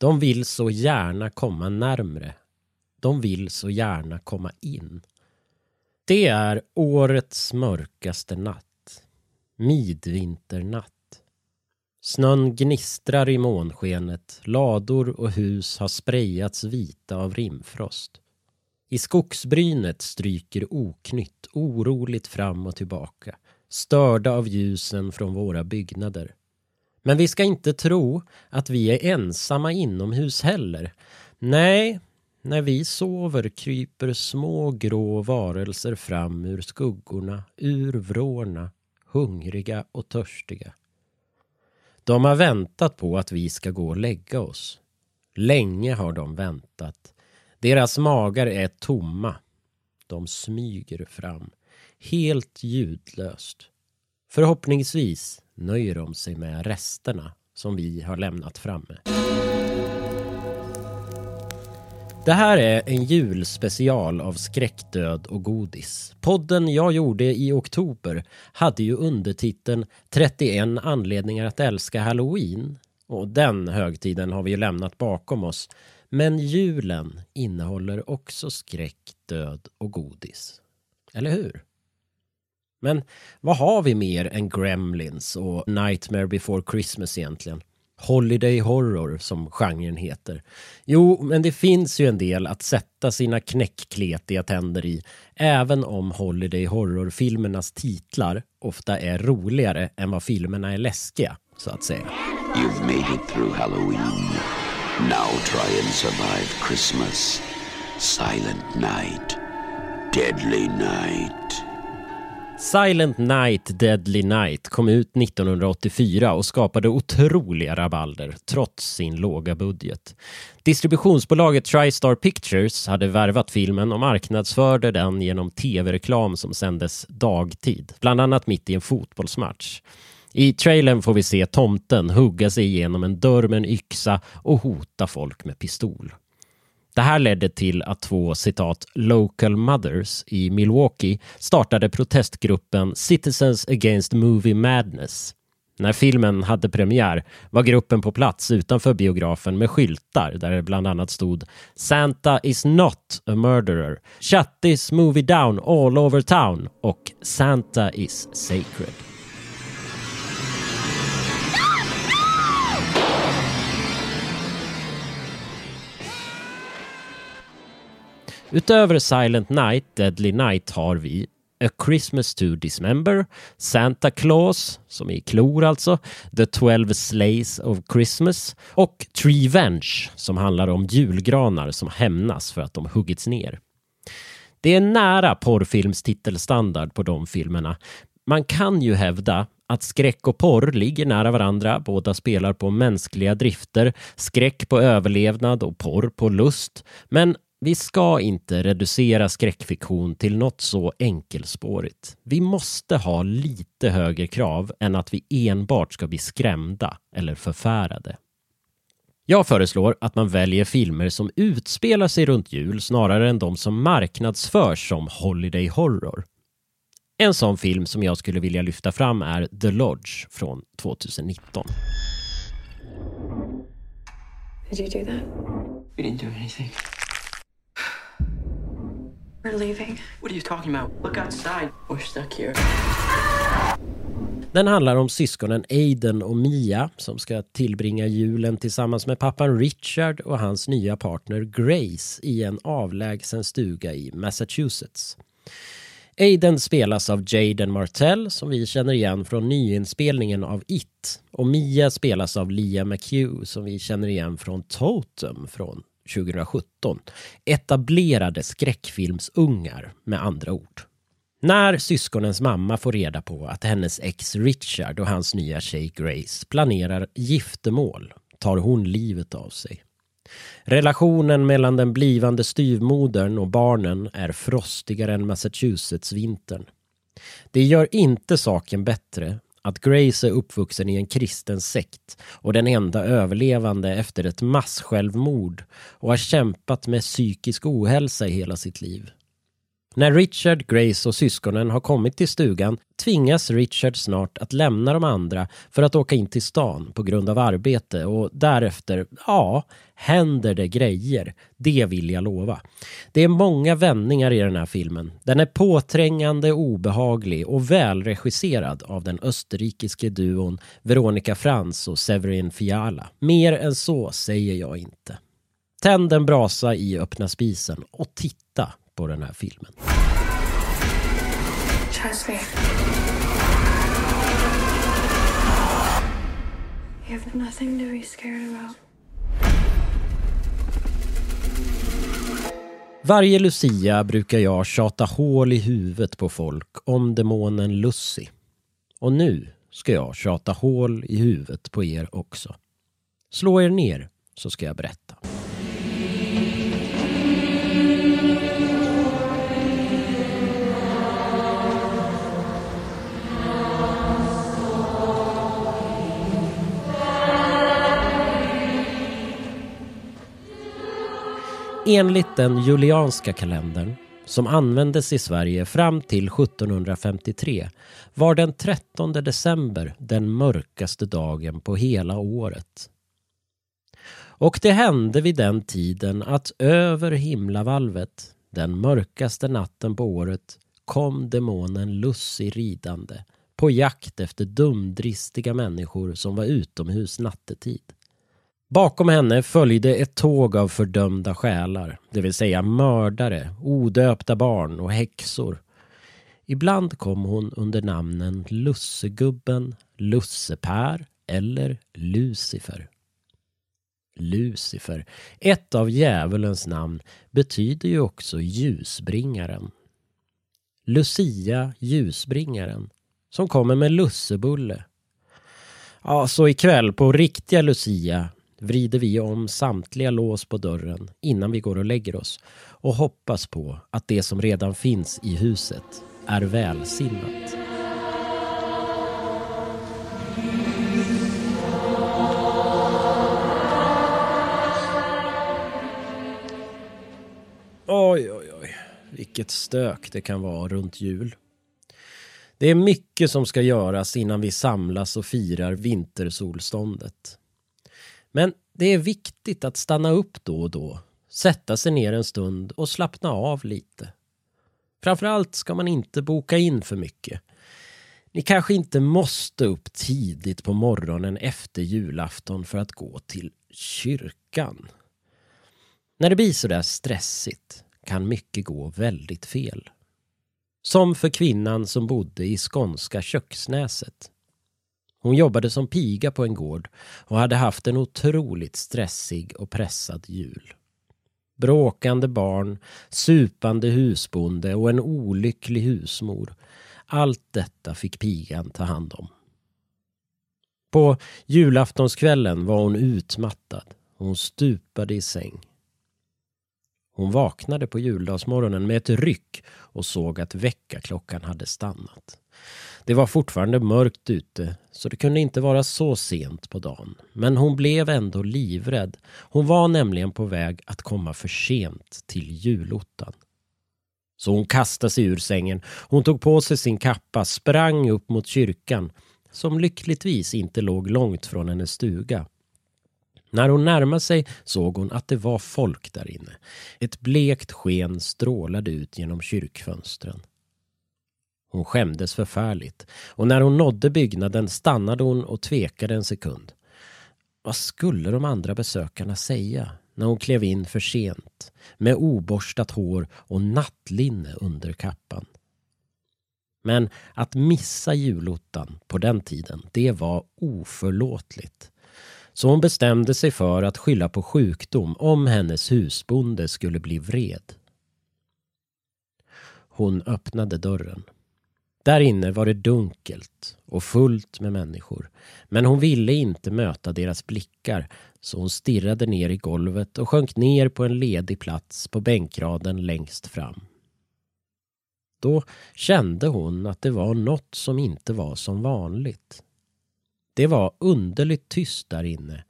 De vill så gärna komma närmre. De vill så gärna komma in. Det är årets mörkaste natt. Midvinternatt. Snön gnistrar i månskenet, lador och hus har sprayats vita av rimfrost. I skogsbrynet stryker oknytt oroligt fram och tillbaka, störda av ljusen från våra byggnader. Men vi ska inte tro att vi är ensamma inomhus heller. Nej, när vi sover kryper små grå varelser fram ur skuggorna, ur vrårna, hungriga och törstiga. De har väntat på att vi ska gå och lägga oss. Länge har de väntat. Deras magar är tomma. De smyger fram, helt ljudlöst. Förhoppningsvis nöjer de sig med resterna som vi har lämnat framme. Det här är en julspecial av skräckdöd och godis. Podden jag gjorde i oktober hade ju undertiteln 31 anledningar att älska halloween. Och den högtiden har vi ju lämnat bakom oss. Men julen innehåller också skräck, död och godis. Eller hur? Men vad har vi mer än Gremlins och Nightmare before Christmas egentligen? Holiday Horror som genren heter. Jo, men det finns ju en del att sätta sina knäckkletiga tänder i även om Holiday Horror-filmernas titlar ofta är roligare än vad filmerna är läskiga, så att säga. You've made it through Halloween. Now try and survive Christmas. Silent night. Deadly night. Silent Night, Deadly Night kom ut 1984 och skapade otroliga rabalder trots sin låga budget. Distributionsbolaget TriStar Pictures hade värvat filmen och marknadsförde den genom tv-reklam som sändes dagtid, bland annat mitt i en fotbollsmatch. I trailern får vi se tomten hugga sig igenom en dörr med en yxa och hota folk med pistol. Det här ledde till att två citat “local mothers” i Milwaukee startade protestgruppen Citizens Against Movie Madness. När filmen hade premiär var gruppen på plats utanför biografen med skyltar där det bland annat stod “Santa is not a murderer”, “Shut this movie down all over town” och “Santa is sacred”. Utöver Silent Night, Deadly Night har vi A Christmas to Dismember, Santa Claus, som i klor alltså, The Twelve Slays of Christmas och Treevenge som handlar om julgranar som hämnas för att de huggits ner. Det är nära porrfilmstitelstandard på de filmerna. Man kan ju hävda att skräck och porr ligger nära varandra. Båda spelar på mänskliga drifter, skräck på överlevnad och porr på lust. Men vi ska inte reducera skräckfiktion till något så enkelspårigt. Vi måste ha lite högre krav än att vi enbart ska bli skrämda eller förfärade. Jag föreslår att man väljer filmer som utspelar sig runt jul snarare än de som marknadsförs som Holiday Horror. En sån film som jag skulle vilja lyfta fram är The Lodge från 2019. Did you do that? We didn't do anything. We're leaving. What are you talking about? Look outside. We're stuck here. Den handlar om syskonen Aiden och Mia som ska tillbringa julen tillsammans med pappan Richard och hans nya partner Grace i en avlägsen stuga i Massachusetts. Aiden spelas av Jaden Martell som vi känner igen från nyinspelningen av It och Mia spelas av Lia McHugh som vi känner igen från Totem från 2017. Etablerade skräckfilmsungar med andra ord. När syskonens mamma får reda på att hennes ex Richard och hans nya tjej Grace planerar giftermål tar hon livet av sig. Relationen mellan den blivande styvmodern och barnen är frostigare än Massachusetts-vintern. Det gör inte saken bättre att Grace är uppvuxen i en kristen sekt och den enda överlevande efter ett massjälvmord och har kämpat med psykisk ohälsa i hela sitt liv. När Richard, Grace och syskonen har kommit till stugan tvingas Richard snart att lämna de andra för att åka in till stan på grund av arbete och därefter, ja, händer det grejer. Det vill jag lova. Det är många vändningar i den här filmen. Den är påträngande, obehaglig och välregisserad av den österrikiske duon Veronica Frans och Severin Fiala. Mer än så säger jag inte. Tänd en brasa i öppna spisen och titta på den här filmen. Trust me. You have nothing to be scared about. Varje Lucia brukar jag tjata hål i huvudet på folk om demonen Lucy. Och nu ska jag tjata hål i huvudet på er också. Slå er ner så ska jag berätta. Enligt den julianska kalendern som användes i Sverige fram till 1753 var den 13 december den mörkaste dagen på hela året. Och det hände vid den tiden att över himlavalvet, den mörkaste natten på året, kom demonen Lussi ridande på jakt efter dumdristiga människor som var utomhus nattetid. Bakom henne följde ett tåg av fördömda själar, det vill säga mördare, odöpta barn och häxor. Ibland kom hon under namnen Lussegubben, Lussepär eller Lucifer. Lucifer, ett av djävulens namn, betyder ju också ljusbringaren. Lucia, ljusbringaren, som kommer med lussebulle. Ja, så ikväll på riktiga Lucia vrider vi om samtliga lås på dörren innan vi går och lägger oss och hoppas på att det som redan finns i huset är välsinnat. Oj, oj, oj. Vilket stök det kan vara runt jul. Det är mycket som ska göras innan vi samlas och firar vintersolståndet. Men det är viktigt att stanna upp då och då, sätta sig ner en stund och slappna av lite. Framförallt ska man inte boka in för mycket. Ni kanske inte måste upp tidigt på morgonen efter julafton för att gå till kyrkan. När det blir sådär stressigt kan mycket gå väldigt fel. Som för kvinnan som bodde i skånska Köksnäset. Hon jobbade som piga på en gård och hade haft en otroligt stressig och pressad jul. Bråkande barn, supande husbonde och en olycklig husmor. Allt detta fick pigan ta hand om. På julaftonskvällen var hon utmattad och hon stupade i säng. Hon vaknade på juldagsmorgonen med ett ryck och såg att väckarklockan hade stannat. Det var fortfarande mörkt ute så det kunde inte vara så sent på dagen. Men hon blev ändå livrädd. Hon var nämligen på väg att komma för sent till julottan. Så hon kastade sig ur sängen. Hon tog på sig sin kappa, sprang upp mot kyrkan som lyckligtvis inte låg långt från hennes stuga. När hon närmade sig såg hon att det var folk där inne. Ett blekt sken strålade ut genom kyrkfönstren. Hon skämdes förfärligt och när hon nådde byggnaden stannade hon och tvekade en sekund. Vad skulle de andra besökarna säga när hon klev in för sent med oborstat hår och nattlinne under kappan? Men att missa julottan på den tiden, det var oförlåtligt. Så hon bestämde sig för att skylla på sjukdom om hennes husbonde skulle bli vred. Hon öppnade dörren. Där inne var det dunkelt och fullt med människor. Men hon ville inte möta deras blickar så hon stirrade ner i golvet och sjönk ner på en ledig plats på bänkraden längst fram. Då kände hon att det var något som inte var som vanligt. Det var underligt tyst där inne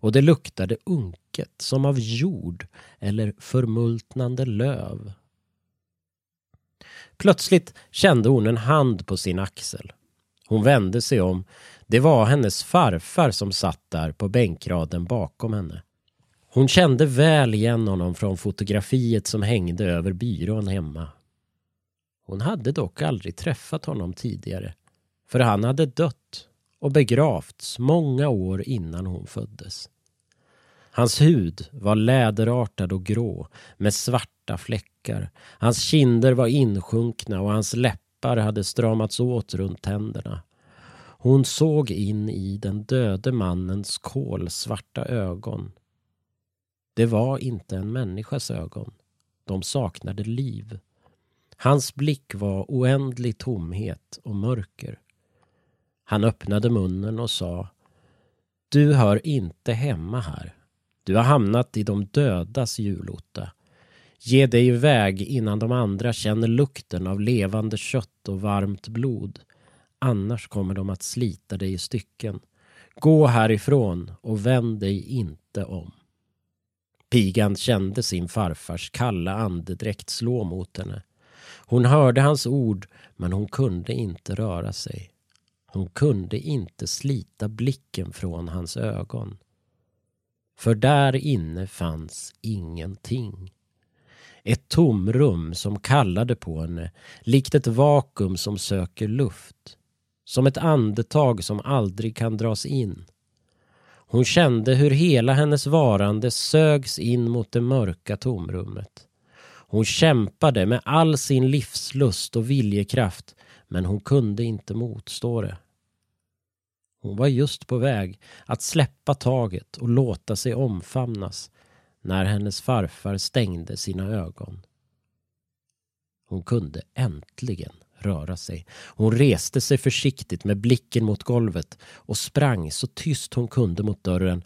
och det luktade unket som av jord eller förmultnande löv Plötsligt kände hon en hand på sin axel. Hon vände sig om. Det var hennes farfar som satt där på bänkraden bakom henne. Hon kände väl igen honom från fotografiet som hängde över byrån hemma. Hon hade dock aldrig träffat honom tidigare. För han hade dött och begravts många år innan hon föddes. Hans hud var läderartad och grå med svarta fläckar. Hans kinder var insjunkna och hans läppar hade stramats åt runt tänderna. Hon såg in i den döde mannens kolsvarta ögon. Det var inte en människas ögon. De saknade liv. Hans blick var oändlig tomhet och mörker. Han öppnade munnen och sa Du hör inte hemma här. Du har hamnat i de dödas julotta. Ge dig iväg innan de andra känner lukten av levande kött och varmt blod. Annars kommer de att slita dig i stycken. Gå härifrån och vänd dig inte om. Pigan kände sin farfars kalla andedräkt slå mot henne. Hon hörde hans ord men hon kunde inte röra sig. Hon kunde inte slita blicken från hans ögon. För där inne fanns ingenting. Ett tomrum som kallade på henne, likt ett vakuum som söker luft. Som ett andetag som aldrig kan dras in. Hon kände hur hela hennes varande sögs in mot det mörka tomrummet. Hon kämpade med all sin livslust och viljekraft men hon kunde inte motstå det. Hon var just på väg att släppa taget och låta sig omfamnas när hennes farfar stängde sina ögon. Hon kunde äntligen röra sig. Hon reste sig försiktigt med blicken mot golvet och sprang så tyst hon kunde mot dörren.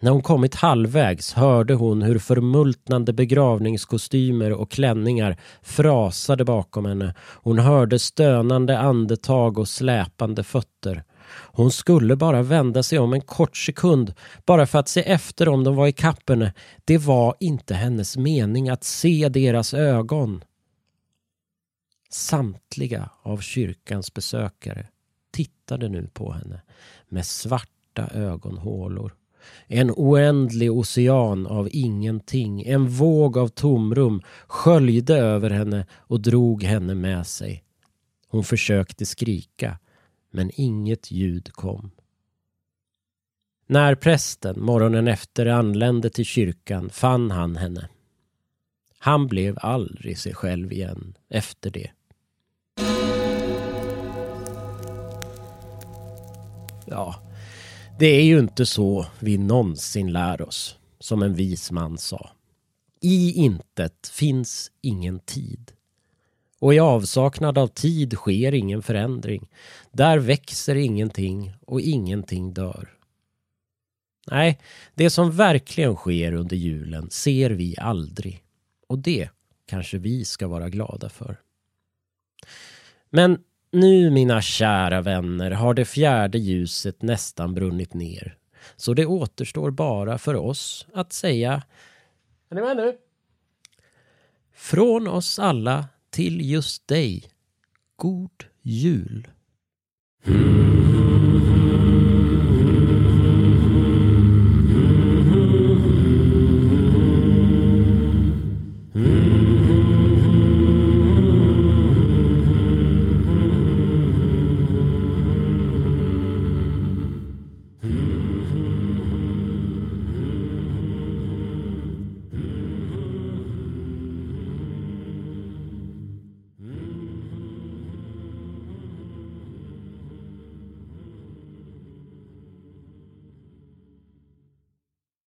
När hon kommit halvvägs hörde hon hur förmultnande begravningskostymer och klänningar frasade bakom henne. Hon hörde stönande andetag och släpande fötter. Hon skulle bara vända sig om en kort sekund bara för att se efter om de var i kappen. Det var inte hennes mening att se deras ögon. Samtliga av kyrkans besökare tittade nu på henne med svarta ögonhålor. En oändlig ocean av ingenting, en våg av tomrum sköljde över henne och drog henne med sig. Hon försökte skrika, men inget ljud kom. När prästen morgonen efter anlände till kyrkan fann han henne. Han blev aldrig sig själv igen efter det. Ja, det är ju inte så vi någonsin lär oss, som en vis man sa. I intet finns ingen tid. Och i avsaknad av tid sker ingen förändring. Där växer ingenting och ingenting dör. Nej, det som verkligen sker under julen ser vi aldrig. Och det kanske vi ska vara glada för. Men nu mina kära vänner har det fjärde ljuset nästan brunnit ner. Så det återstår bara för oss att säga Är ni med nu? Från oss alla till just dig. God jul.